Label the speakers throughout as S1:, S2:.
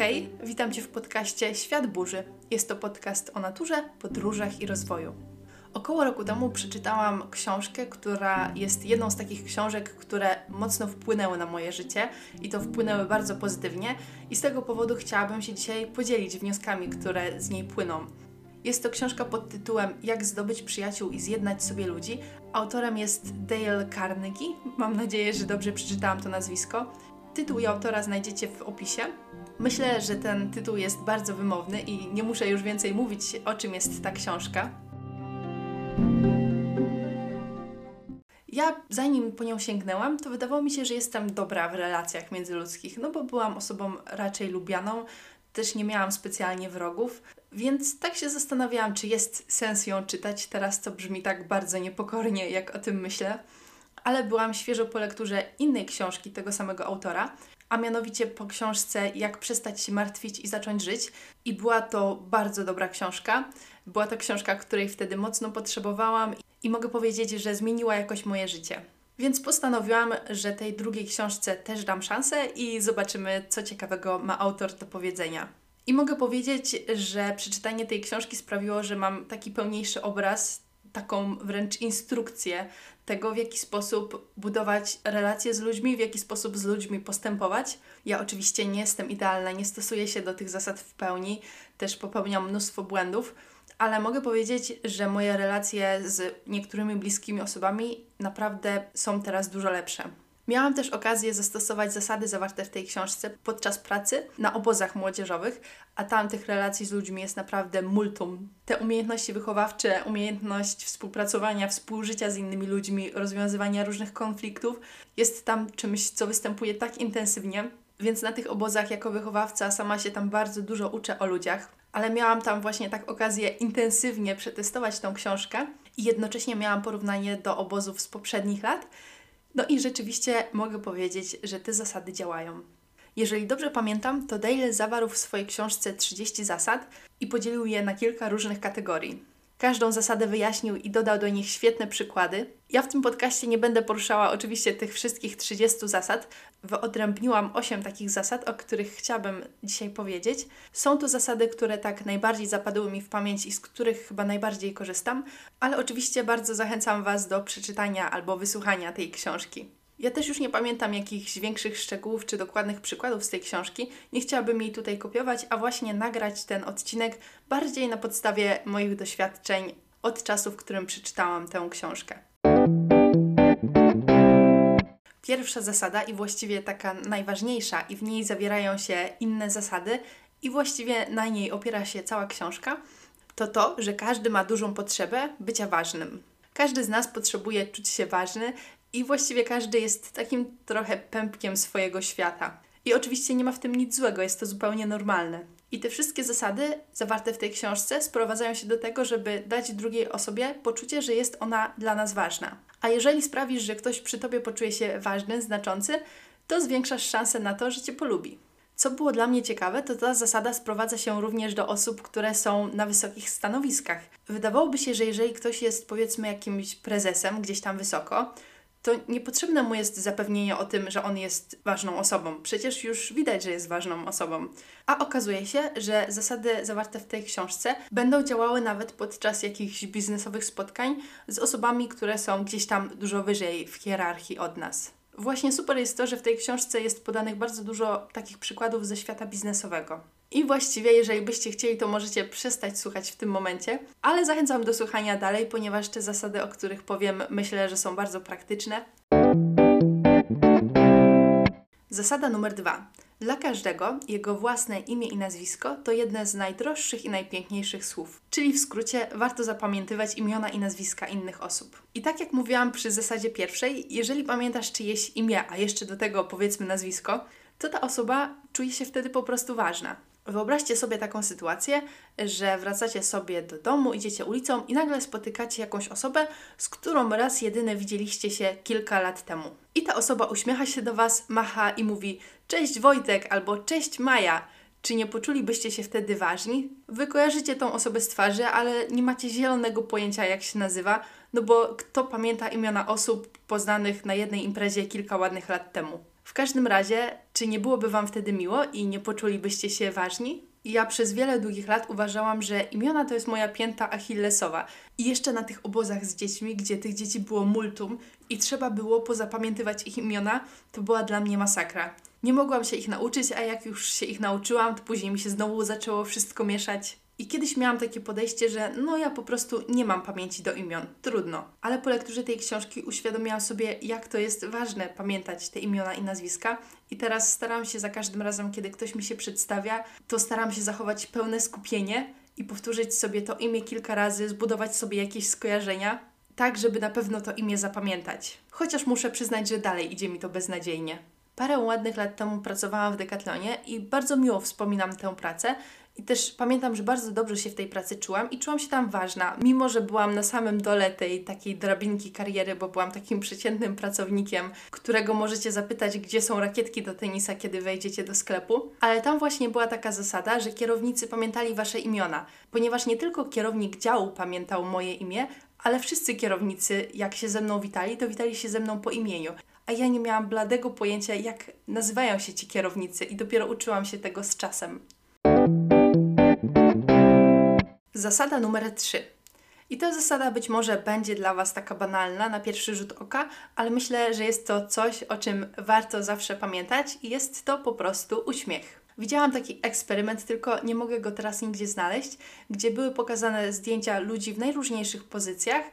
S1: Hej, witam Cię w podcaście Świat Burzy. Jest to podcast o naturze, podróżach i rozwoju. Około roku temu przeczytałam książkę, która jest jedną z takich książek, które mocno wpłynęły na moje życie i to wpłynęły bardzo pozytywnie, i z tego powodu chciałabym się dzisiaj podzielić wnioskami, które z niej płyną. Jest to książka pod tytułem Jak zdobyć przyjaciół i zjednać sobie ludzi. Autorem jest Dale Carnegie. Mam nadzieję, że dobrze przeczytałam to nazwisko. Tytuł i autora znajdziecie w opisie. Myślę, że ten tytuł jest bardzo wymowny i nie muszę już więcej mówić, o czym jest ta książka. Ja, zanim po nią sięgnęłam, to wydawało mi się, że jestem dobra w relacjach międzyludzkich, no bo byłam osobą raczej lubianą, też nie miałam specjalnie wrogów, więc tak się zastanawiałam, czy jest sens ją czytać. Teraz to brzmi tak bardzo niepokornie, jak o tym myślę. Ale byłam świeżo po lekturze innej książki tego samego autora, a mianowicie po książce Jak przestać się martwić i zacząć żyć. I była to bardzo dobra książka. Była to książka, której wtedy mocno potrzebowałam i mogę powiedzieć, że zmieniła jakoś moje życie. Więc postanowiłam, że tej drugiej książce też dam szansę i zobaczymy, co ciekawego ma autor do powiedzenia. I mogę powiedzieć, że przeczytanie tej książki sprawiło, że mam taki pełniejszy obraz, taką wręcz instrukcję tego, w jaki sposób budować relacje z ludźmi, w jaki sposób z ludźmi postępować. Ja oczywiście nie jestem idealna, nie stosuję się do tych zasad w pełni, też popełniam mnóstwo błędów, ale mogę powiedzieć, że moje relacje z niektórymi bliskimi osobami naprawdę są teraz dużo lepsze. Miałam też okazję zastosować zasady zawarte w tej książce podczas pracy na obozach młodzieżowych, a tam tych relacji z ludźmi jest naprawdę multum. Te umiejętności wychowawcze, umiejętność współpracowania, współżycia z innymi ludźmi, rozwiązywania różnych konfliktów jest tam czymś, co występuje tak intensywnie. Więc na tych obozach jako wychowawca sama się tam bardzo dużo uczę o ludziach, ale miałam tam właśnie tak okazję intensywnie przetestować tą książkę i jednocześnie miałam porównanie do obozów z poprzednich lat no i rzeczywiście mogę powiedzieć, że te zasady działają. Jeżeli dobrze pamiętam, to Dale zawarł w swojej książce 30 zasad i podzielił je na kilka różnych kategorii. Każdą zasadę wyjaśnił i dodał do nich świetne przykłady. Ja w tym podcaście nie będę poruszała oczywiście tych wszystkich 30 zasad. Wyodrębniłam 8 takich zasad, o których chciałabym dzisiaj powiedzieć. Są to zasady, które tak najbardziej zapadły mi w pamięć i z których chyba najbardziej korzystam, ale oczywiście bardzo zachęcam Was do przeczytania albo wysłuchania tej książki. Ja też już nie pamiętam jakichś większych szczegółów czy dokładnych przykładów z tej książki. Nie chciałabym jej tutaj kopiować, a właśnie nagrać ten odcinek bardziej na podstawie moich doświadczeń od czasu, w którym przeczytałam tę książkę. Pierwsza zasada i właściwie taka najważniejsza, i w niej zawierają się inne zasady, i właściwie na niej opiera się cała książka, to to, że każdy ma dużą potrzebę bycia ważnym. Każdy z nas potrzebuje czuć się ważny i właściwie każdy jest takim trochę pępkiem swojego świata. I oczywiście nie ma w tym nic złego, jest to zupełnie normalne. I te wszystkie zasady zawarte w tej książce sprowadzają się do tego, żeby dać drugiej osobie poczucie, że jest ona dla nas ważna. A jeżeli sprawisz, że ktoś przy tobie poczuje się ważny, znaczący, to zwiększasz szansę na to, że cię polubi. Co było dla mnie ciekawe, to ta zasada sprowadza się również do osób, które są na wysokich stanowiskach. Wydawałoby się, że jeżeli ktoś jest powiedzmy jakimś prezesem gdzieś tam wysoko, to niepotrzebne mu jest zapewnienie o tym, że on jest ważną osobą. Przecież już widać, że jest ważną osobą. A okazuje się, że zasady zawarte w tej książce będą działały nawet podczas jakichś biznesowych spotkań z osobami, które są gdzieś tam dużo wyżej w hierarchii od nas. Właśnie super jest to, że w tej książce jest podanych bardzo dużo takich przykładów ze świata biznesowego. I właściwie, jeżeli byście chcieli, to możecie przestać słuchać w tym momencie, ale zachęcam do słuchania dalej, ponieważ te zasady, o których powiem, myślę, że są bardzo praktyczne. Zasada numer dwa. Dla każdego jego własne imię i nazwisko to jedne z najdroższych i najpiękniejszych słów. Czyli w skrócie warto zapamiętywać imiona i nazwiska innych osób. I tak jak mówiłam przy zasadzie pierwszej, jeżeli pamiętasz czyjeś imię, a jeszcze do tego powiedzmy nazwisko, to ta osoba czuje się wtedy po prostu ważna. Wyobraźcie sobie taką sytuację, że wracacie sobie do domu, idziecie ulicą i nagle spotykacie jakąś osobę, z którą raz jedyny widzieliście się kilka lat temu. I ta osoba uśmiecha się do Was, macha i mówi: Cześć Wojtek albo Cześć Maja. Czy nie poczulibyście się wtedy ważni? Wy kojarzycie tą osobę z twarzy, ale nie macie zielonego pojęcia, jak się nazywa, no bo kto pamięta imiona osób poznanych na jednej imprezie kilka ładnych lat temu? W każdym razie, czy nie byłoby Wam wtedy miło i nie poczulibyście się ważni? Ja przez wiele długich lat uważałam, że imiona to jest moja pięta achillesowa. I jeszcze na tych obozach z dziećmi, gdzie tych dzieci było multum i trzeba było pozapamiętywać ich imiona, to była dla mnie masakra. Nie mogłam się ich nauczyć, a jak już się ich nauczyłam, to później mi się znowu zaczęło wszystko mieszać. I kiedyś miałam takie podejście, że no ja po prostu nie mam pamięci do imion, trudno. Ale po lekturze tej książki uświadomiłam sobie, jak to jest ważne pamiętać te imiona i nazwiska. I teraz staram się za każdym razem, kiedy ktoś mi się przedstawia, to staram się zachować pełne skupienie i powtórzyć sobie to imię kilka razy, zbudować sobie jakieś skojarzenia, tak żeby na pewno to imię zapamiętać. Chociaż muszę przyznać, że dalej idzie mi to beznadziejnie. Parę ładnych lat temu pracowałam w Decathlonie i bardzo miło wspominam tę pracę, i też pamiętam, że bardzo dobrze się w tej pracy czułam i czułam się tam ważna, mimo że byłam na samym dole tej takiej drabinki kariery, bo byłam takim przeciętnym pracownikiem, którego możecie zapytać, gdzie są rakietki do tenisa, kiedy wejdziecie do sklepu. Ale tam właśnie była taka zasada, że kierownicy pamiętali wasze imiona, ponieważ nie tylko kierownik działu pamiętał moje imię, ale wszyscy kierownicy, jak się ze mną witali, to witali się ze mną po imieniu. A ja nie miałam bladego pojęcia, jak nazywają się ci kierownicy, i dopiero uczyłam się tego z czasem. Zasada numer 3. I ta zasada być może będzie dla Was taka banalna na pierwszy rzut oka, ale myślę, że jest to coś, o czym warto zawsze pamiętać i jest to po prostu uśmiech. Widziałam taki eksperyment, tylko nie mogę go teraz nigdzie znaleźć, gdzie były pokazane zdjęcia ludzi w najróżniejszych pozycjach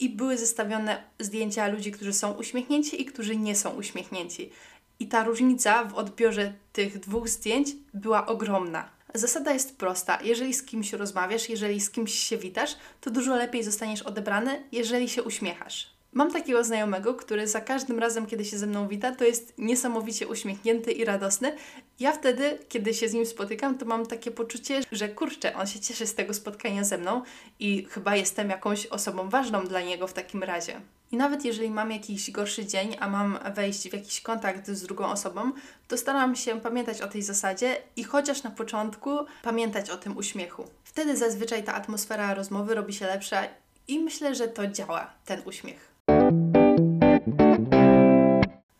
S1: i były zestawione zdjęcia ludzi, którzy są uśmiechnięci i którzy nie są uśmiechnięci. I ta różnica w odbiorze tych dwóch zdjęć była ogromna. Zasada jest prosta. Jeżeli z kimś rozmawiasz, jeżeli z kimś się witasz, to dużo lepiej zostaniesz odebrany, jeżeli się uśmiechasz. Mam takiego znajomego, który za każdym razem, kiedy się ze mną wita, to jest niesamowicie uśmiechnięty i radosny. Ja wtedy, kiedy się z nim spotykam, to mam takie poczucie, że kurczę, on się cieszy z tego spotkania ze mną i chyba jestem jakąś osobą ważną dla niego w takim razie. I nawet jeżeli mam jakiś gorszy dzień, a mam wejść w jakiś kontakt z drugą osobą, to staram się pamiętać o tej zasadzie i chociaż na początku pamiętać o tym uśmiechu. Wtedy zazwyczaj ta atmosfera rozmowy robi się lepsza i myślę, że to działa, ten uśmiech.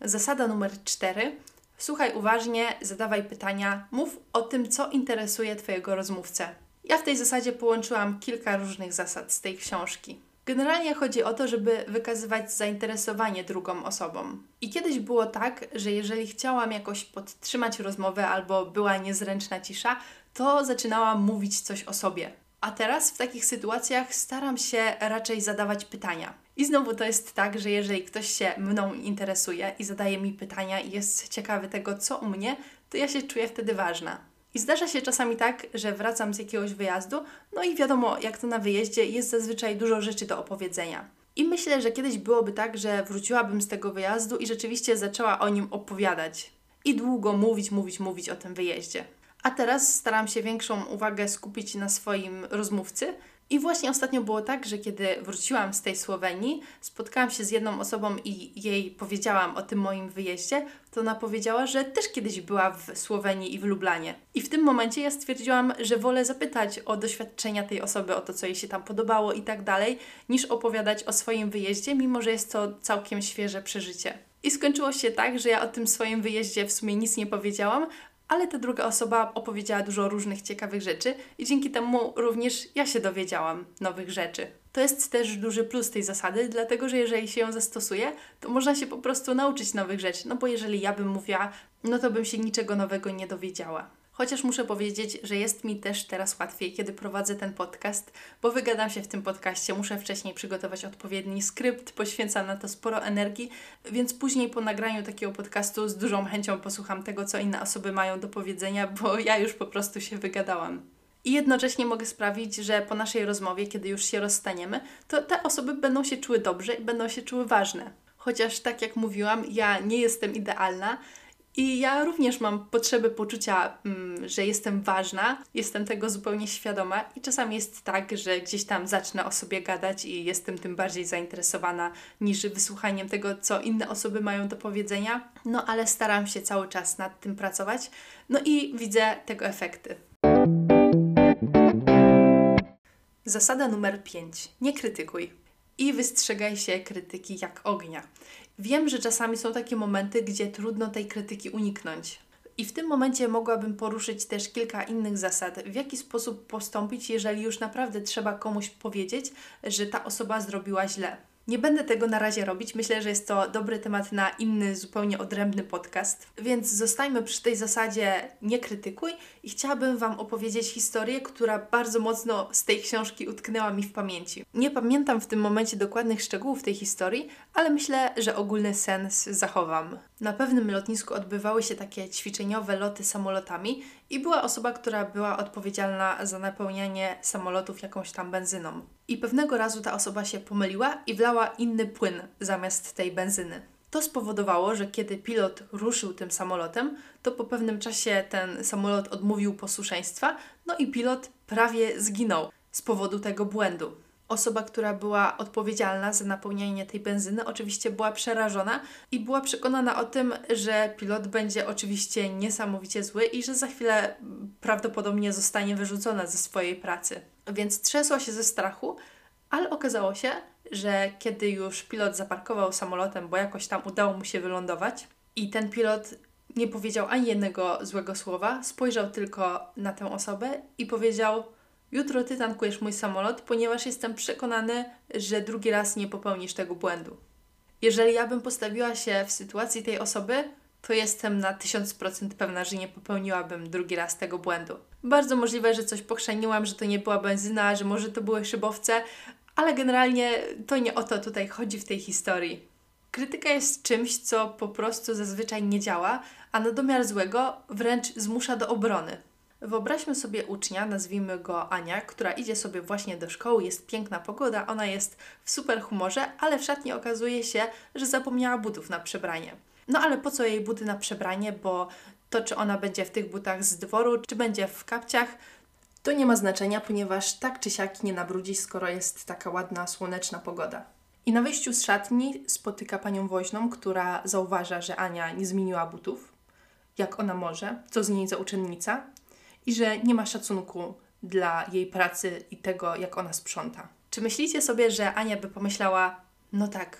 S1: Zasada numer cztery. Słuchaj uważnie, zadawaj pytania, mów o tym, co interesuje Twojego rozmówcę. Ja w tej zasadzie połączyłam kilka różnych zasad z tej książki. Generalnie chodzi o to, żeby wykazywać zainteresowanie drugą osobą. I kiedyś było tak, że jeżeli chciałam jakoś podtrzymać rozmowę albo była niezręczna cisza, to zaczynałam mówić coś o sobie. A teraz w takich sytuacjach staram się raczej zadawać pytania. I znowu to jest tak, że jeżeli ktoś się mną interesuje i zadaje mi pytania i jest ciekawy tego, co u mnie, to ja się czuję wtedy ważna. I zdarza się czasami tak, że wracam z jakiegoś wyjazdu, no i wiadomo, jak to na wyjeździe, jest zazwyczaj dużo rzeczy do opowiedzenia. I myślę, że kiedyś byłoby tak, że wróciłabym z tego wyjazdu i rzeczywiście zaczęła o nim opowiadać. I długo mówić, mówić, mówić o tym wyjeździe. A teraz staram się większą uwagę skupić na swoim rozmówcy, i właśnie ostatnio było tak, że kiedy wróciłam z tej Słowenii, spotkałam się z jedną osobą i jej powiedziałam o tym moim wyjeździe, to ona powiedziała, że też kiedyś była w Słowenii i w Lublanie. I w tym momencie ja stwierdziłam, że wolę zapytać o doświadczenia tej osoby, o to, co jej się tam podobało i tak dalej, niż opowiadać o swoim wyjeździe, mimo że jest to całkiem świeże przeżycie. I skończyło się tak, że ja o tym swoim wyjeździe w sumie nic nie powiedziałam, ale ta druga osoba opowiedziała dużo różnych ciekawych rzeczy i dzięki temu również ja się dowiedziałam nowych rzeczy. To jest też duży plus tej zasady, dlatego że jeżeli się ją zastosuje, to można się po prostu nauczyć nowych rzeczy. No bo jeżeli ja bym mówiła, no to bym się niczego nowego nie dowiedziała. Chociaż muszę powiedzieć, że jest mi też teraz łatwiej, kiedy prowadzę ten podcast, bo wygadam się w tym podcaście, muszę wcześniej przygotować odpowiedni skrypt, poświęcam na to sporo energii, więc później po nagraniu takiego podcastu z dużą chęcią posłucham tego, co inne osoby mają do powiedzenia, bo ja już po prostu się wygadałam. I jednocześnie mogę sprawić, że po naszej rozmowie, kiedy już się rozstaniemy, to te osoby będą się czuły dobrze i będą się czuły ważne. Chociaż tak jak mówiłam, ja nie jestem idealna, i ja również mam potrzebę poczucia, mm, że jestem ważna, jestem tego zupełnie świadoma i czasami jest tak, że gdzieś tam zacznę o sobie gadać i jestem tym bardziej zainteresowana niż wysłuchaniem tego, co inne osoby mają do powiedzenia. No ale staram się cały czas nad tym pracować, no i widzę tego efekty. Zasada numer 5. Nie krytykuj. i wystrzegaj się krytyki jak ognia. Wiem, że czasami są takie momenty, gdzie trudno tej krytyki uniknąć. I w tym momencie mogłabym poruszyć też kilka innych zasad, w jaki sposób postąpić, jeżeli już naprawdę trzeba komuś powiedzieć, że ta osoba zrobiła źle. Nie będę tego na razie robić. Myślę, że jest to dobry temat na inny, zupełnie odrębny podcast. Więc zostajmy przy tej zasadzie nie krytykuj i chciałabym Wam opowiedzieć historię, która bardzo mocno z tej książki utknęła mi w pamięci. Nie pamiętam w tym momencie dokładnych szczegółów tej historii, ale myślę, że ogólny sens zachowam. Na pewnym lotnisku odbywały się takie ćwiczeniowe loty samolotami i była osoba, która była odpowiedzialna za napełnianie samolotów jakąś tam benzyną. I pewnego razu ta osoba się pomyliła i wlała inny płyn zamiast tej benzyny. To spowodowało, że kiedy pilot ruszył tym samolotem, to po pewnym czasie ten samolot odmówił posłuszeństwa, no i pilot prawie zginął z powodu tego błędu. Osoba, która była odpowiedzialna za napełnianie tej benzyny, oczywiście była przerażona i była przekonana o tym, że pilot będzie oczywiście niesamowicie zły i że za chwilę prawdopodobnie zostanie wyrzucona ze swojej pracy. Więc trzęsła się ze strachu, ale okazało się, że kiedy już pilot zaparkował samolotem, bo jakoś tam udało mu się wylądować, i ten pilot nie powiedział ani jednego złego słowa, spojrzał tylko na tę osobę i powiedział: Jutro ty tankujesz mój samolot, ponieważ jestem przekonany, że drugi raz nie popełnisz tego błędu. Jeżeli ja bym postawiła się w sytuacji tej osoby, to jestem na 1000% pewna, że nie popełniłabym drugi raz tego błędu. Bardzo możliwe, że coś pochrzaniłam, że to nie była benzyna, że może to były szybowce, ale generalnie to nie o to tutaj chodzi w tej historii. Krytyka jest czymś, co po prostu zazwyczaj nie działa, a na domiar złego wręcz zmusza do obrony. Wyobraźmy sobie ucznia, nazwijmy go Ania, która idzie sobie właśnie do szkoły, jest piękna pogoda, ona jest w super humorze, ale w szatni okazuje się, że zapomniała butów na przebranie. No ale po co jej buty na przebranie, bo to czy ona będzie w tych butach z dworu, czy będzie w kapciach, to nie ma znaczenia, ponieważ tak czy siak nie nabrudzi, skoro jest taka ładna, słoneczna pogoda. I na wyjściu z szatni spotyka panią woźną, która zauważa, że Ania nie zmieniła butów, jak ona może, co z niej za uczennica, i że nie ma szacunku dla jej pracy i tego, jak ona sprząta. Czy myślicie sobie, że Ania by pomyślała, no tak,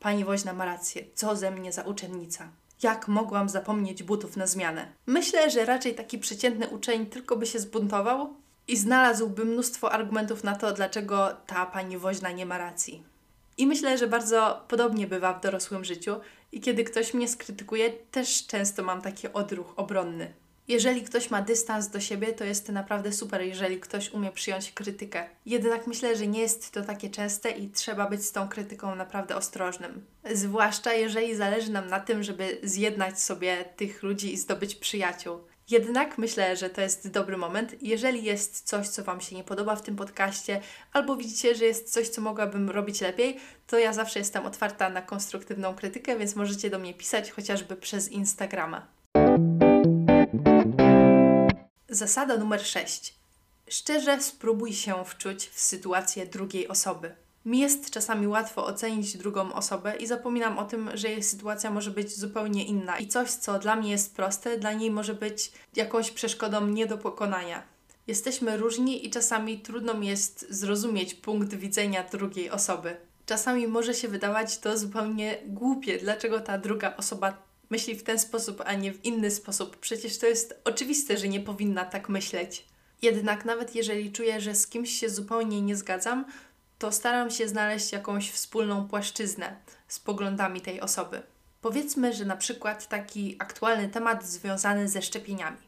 S1: pani woźna ma rację, co ze mnie za uczennica? Jak mogłam zapomnieć butów na zmianę? Myślę, że raczej taki przeciętny uczeń tylko by się zbuntował i znalazłby mnóstwo argumentów na to, dlaczego ta pani woźna nie ma racji. I myślę, że bardzo podobnie bywa w dorosłym życiu i kiedy ktoś mnie skrytykuje, też często mam taki odruch obronny. Jeżeli ktoś ma dystans do siebie, to jest naprawdę super, jeżeli ktoś umie przyjąć krytykę. Jednak myślę, że nie jest to takie częste i trzeba być z tą krytyką naprawdę ostrożnym. Zwłaszcza jeżeli zależy nam na tym, żeby zjednać sobie tych ludzi i zdobyć przyjaciół. Jednak myślę, że to jest dobry moment. Jeżeli jest coś, co Wam się nie podoba w tym podcaście, albo widzicie, że jest coś, co mogłabym robić lepiej, to ja zawsze jestem otwarta na konstruktywną krytykę, więc możecie do mnie pisać chociażby przez Instagrama. Zasada numer 6. Szczerze spróbuj się wczuć w sytuację drugiej osoby. Mi jest czasami łatwo ocenić drugą osobę i zapominam o tym, że jej sytuacja może być zupełnie inna i coś, co dla mnie jest proste, dla niej może być jakąś przeszkodą nie do pokonania. Jesteśmy różni i czasami trudno mi jest zrozumieć punkt widzenia drugiej osoby. Czasami może się wydawać to zupełnie głupie, dlaczego ta druga osoba myśli w ten sposób, a nie w inny sposób. Przecież to jest oczywiste, że nie powinna tak myśleć. Jednak nawet jeżeli czuję, że z kimś się zupełnie nie zgadzam, to staram się znaleźć jakąś wspólną płaszczyznę z poglądami tej osoby. Powiedzmy, że na przykład taki aktualny temat związany ze szczepieniami.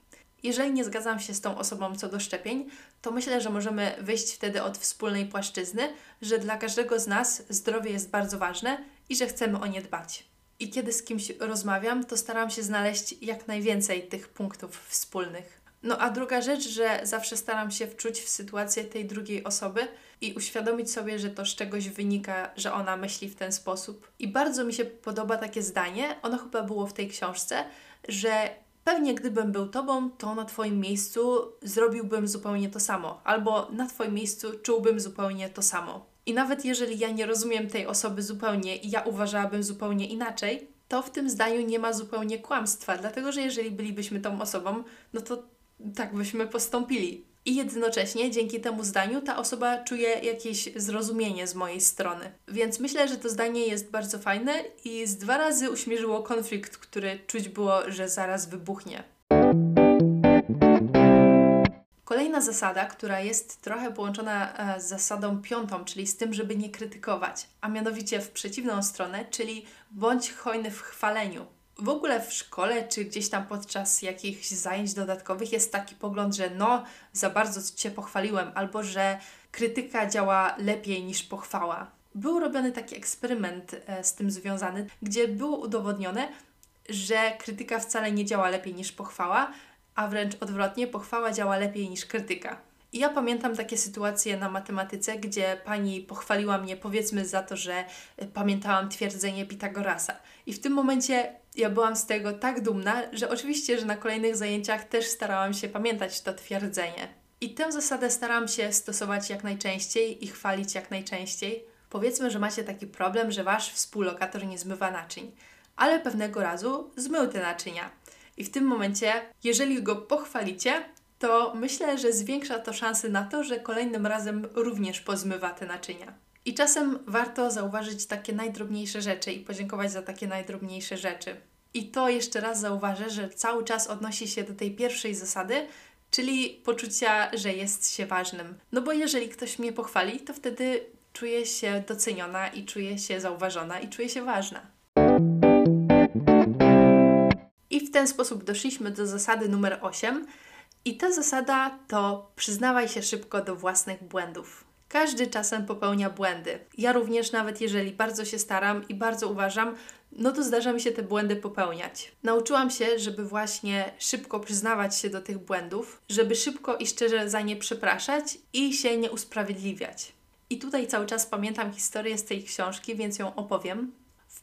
S1: Jeżeli nie zgadzam się z tą osobą co do szczepień, to myślę, że możemy wyjść wtedy od wspólnej płaszczyzny, że dla każdego z nas zdrowie jest bardzo ważne i że chcemy o nie dbać. I kiedy z kimś rozmawiam, to staram się znaleźć jak najwięcej tych punktów wspólnych. No a druga rzecz, że zawsze staram się wczuć w sytuację tej drugiej osoby i uświadomić sobie, że to z czegoś wynika, że ona myśli w ten sposób. I bardzo mi się podoba takie zdanie, ono chyba było w tej książce, że pewnie gdybym był tobą, to na twoim miejscu zrobiłbym zupełnie to samo, albo na twoim miejscu czułbym zupełnie to samo. I nawet jeżeli ja nie rozumiem tej osoby zupełnie i ja uważałabym zupełnie inaczej, to w tym zdaniu nie ma zupełnie kłamstwa, dlatego że jeżeli bylibyśmy tą osobą, no to tak byśmy postąpili. I jednocześnie dzięki temu zdaniu ta osoba czuje jakieś zrozumienie z mojej strony. Więc myślę, że to zdanie jest bardzo fajne i z dwa razy uśmierzyło konflikt, który czuć było, że zaraz wybuchnie. Kolejna zasada, która jest trochę połączona e, z zasadą piątą, czyli z tym, żeby nie krytykować, a mianowicie w przeciwną stronę, czyli bądź hojny w chwaleniu. W ogóle w szkole, czy gdzieś tam podczas jakichś zajęć dodatkowych jest taki pogląd, że no, za bardzo Cię pochwaliłem, albo że krytyka działa lepiej niż pochwała. Był robiony taki eksperyment e, z tym związany, gdzie było udowodnione, że krytyka wcale nie działa lepiej niż pochwała, a wręcz odwrotnie, pochwała działa lepiej niż krytyka. I ja pamiętam takie sytuacje na matematyce, gdzie pani pochwaliła mnie powiedzmy za to, że e, pamiętałam twierdzenie Pitagorasa. I w tym momencie ja byłam z tego tak dumna, że oczywiście, że na kolejnych zajęciach też starałam się pamiętać to twierdzenie. I tę zasadę staram się stosować jak najczęściej i chwalić jak najczęściej. Powiedzmy, że macie taki problem, że wasz współlokator nie zmywa naczyń, ale pewnego razu zmył te naczynia. I w tym momencie, jeżeli go pochwalicie, to myślę, że zwiększa to szanse na to, że kolejnym razem również pozmywa te naczynia. I czasem warto zauważyć takie najdrobniejsze rzeczy i podziękować za takie najdrobniejsze rzeczy. I to jeszcze raz zauważę, że cały czas odnosi się do tej pierwszej zasady, czyli poczucia, że jest się ważnym. No bo jeżeli ktoś mnie pochwali, to wtedy czuję się doceniona i czuję się zauważona i czuję się ważna. Ten sposób doszliśmy do zasady numer 8. I ta zasada to przyznawaj się szybko do własnych błędów. Każdy czasem popełnia błędy. Ja również, nawet jeżeli bardzo się staram i bardzo uważam, no to zdarza mi się te błędy popełniać. Nauczyłam się, żeby właśnie szybko przyznawać się do tych błędów, żeby szybko i szczerze za nie przepraszać i się nie usprawiedliwiać. I tutaj cały czas pamiętam historię z tej książki, więc ją opowiem.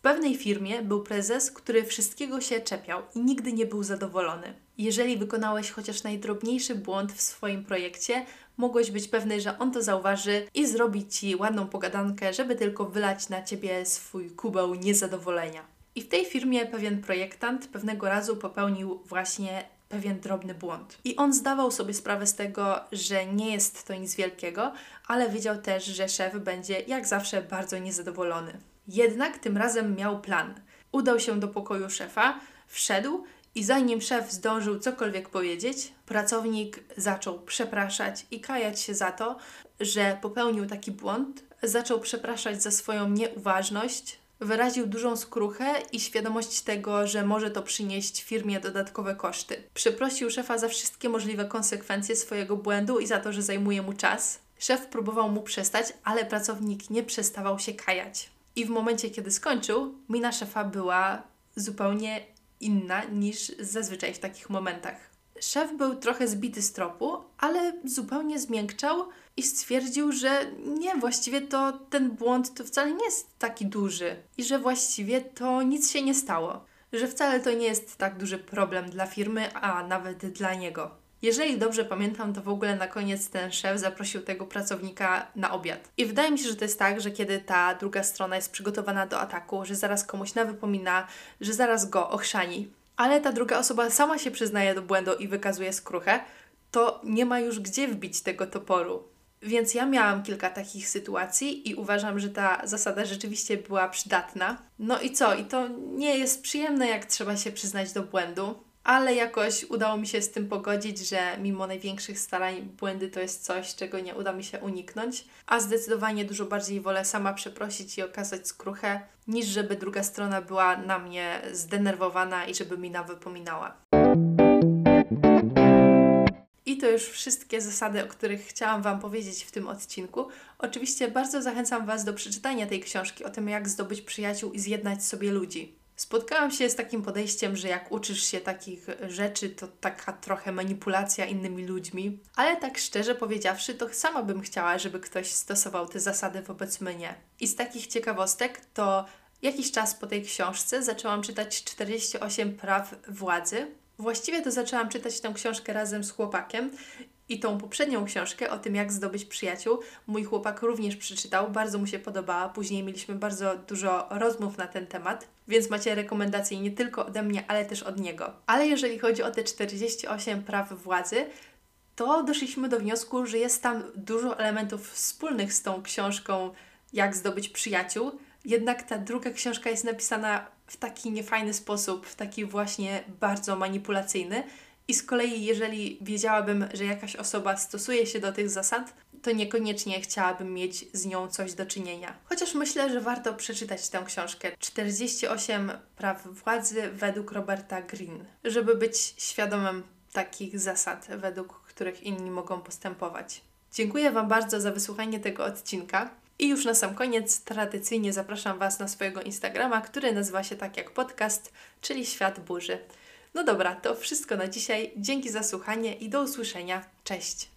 S1: Pewnej firmie był prezes, który wszystkiego się czepiał i nigdy nie był zadowolony. Jeżeli wykonałeś chociaż najdrobniejszy błąd w swoim projekcie, mogłeś być pewny, że on to zauważy i zrobi ci ładną pogadankę, żeby tylko wylać na ciebie swój kubeł niezadowolenia. I w tej firmie pewien projektant pewnego razu popełnił właśnie pewien drobny błąd. I on zdawał sobie sprawę z tego, że nie jest to nic wielkiego, ale wiedział też, że szef będzie jak zawsze bardzo niezadowolony. Jednak tym razem miał plan. Udał się do pokoju szefa, wszedł i zanim szef zdążył cokolwiek powiedzieć, pracownik zaczął przepraszać i kajać się za to, że popełnił taki błąd, zaczął przepraszać za swoją nieuważność, wyraził dużą skruchę i świadomość tego, że może to przynieść firmie dodatkowe koszty. Przeprosił szefa za wszystkie możliwe konsekwencje swojego błędu i za to, że zajmuje mu czas. Szef próbował mu przestać, ale pracownik nie przestawał się kajać. I w momencie, kiedy skończył, mina szefa była zupełnie inna niż zazwyczaj w takich momentach. Szef był trochę zbity z tropu, ale zupełnie zmiękczał i stwierdził, że nie, właściwie to ten błąd to wcale nie jest taki duży i że właściwie to nic się nie stało, że wcale to nie jest tak duży problem dla firmy, a nawet dla niego. Jeżeli dobrze pamiętam, to w ogóle na koniec ten szef zaprosił tego pracownika na obiad. I wydaje mi się, że to jest tak, że kiedy ta druga strona jest przygotowana do ataku, że zaraz komuś nawypomina, że zaraz go ochrzani, ale ta druga osoba sama się przyznaje do błędu i wykazuje skruchę, to nie ma już gdzie wbić tego toporu. Więc ja miałam kilka takich sytuacji i uważam, że ta zasada rzeczywiście była przydatna. No i co? I to nie jest przyjemne, jak trzeba się przyznać do błędu, ale jakoś udało mi się z tym pogodzić, że mimo największych starań błędy to jest coś, czego nie uda mi się uniknąć, a zdecydowanie dużo bardziej wolę sama przeprosić i okazać skruchę, niż żeby druga strona była na mnie zdenerwowana i żeby mi nawypominała. I to już wszystkie zasady, o których chciałam Wam powiedzieć w tym odcinku. Oczywiście bardzo zachęcam Was do przeczytania tej książki o tym, jak zdobyć przyjaciół i zjednać sobie ludzi. Spotkałam się z takim podejściem, że jak uczysz się takich rzeczy, to taka trochę manipulacja innymi ludźmi, ale tak szczerze powiedziawszy, to sama bym chciała, żeby ktoś stosował te zasady wobec mnie. I z takich ciekawostek to jakiś czas po tej książce zaczęłam czytać 48 praw władzy. Właściwie to zaczęłam czytać tę książkę razem z chłopakiem i tą poprzednią książkę o tym, jak zdobyć przyjaciół, mój chłopak również przeczytał, bardzo mu się podobała. Później mieliśmy bardzo dużo rozmów na ten temat, więc macie rekomendacje nie tylko ode mnie, ale też od niego. Ale jeżeli chodzi o te 48 praw władzy, to doszliśmy do wniosku, że jest tam dużo elementów wspólnych z tą książką Jak zdobyć przyjaciół, jednak ta druga książka jest napisana w taki niefajny sposób, w taki właśnie bardzo manipulacyjny. I z kolei, jeżeli wiedziałabym, że jakaś osoba stosuje się do tych zasad, to niekoniecznie chciałabym mieć z nią coś do czynienia. Chociaż myślę, że warto przeczytać tę książkę 48 praw władzy według Roberta Greene, żeby być świadomym takich zasad, według których inni mogą postępować. Dziękuję Wam bardzo za wysłuchanie tego odcinka. I już na sam koniec tradycyjnie zapraszam Was na swojego Instagrama, który nazywa się tak jak podcast, czyli Świat Burzy. No dobra, to wszystko na dzisiaj. Dzięki za słuchanie i do usłyszenia. Cześć!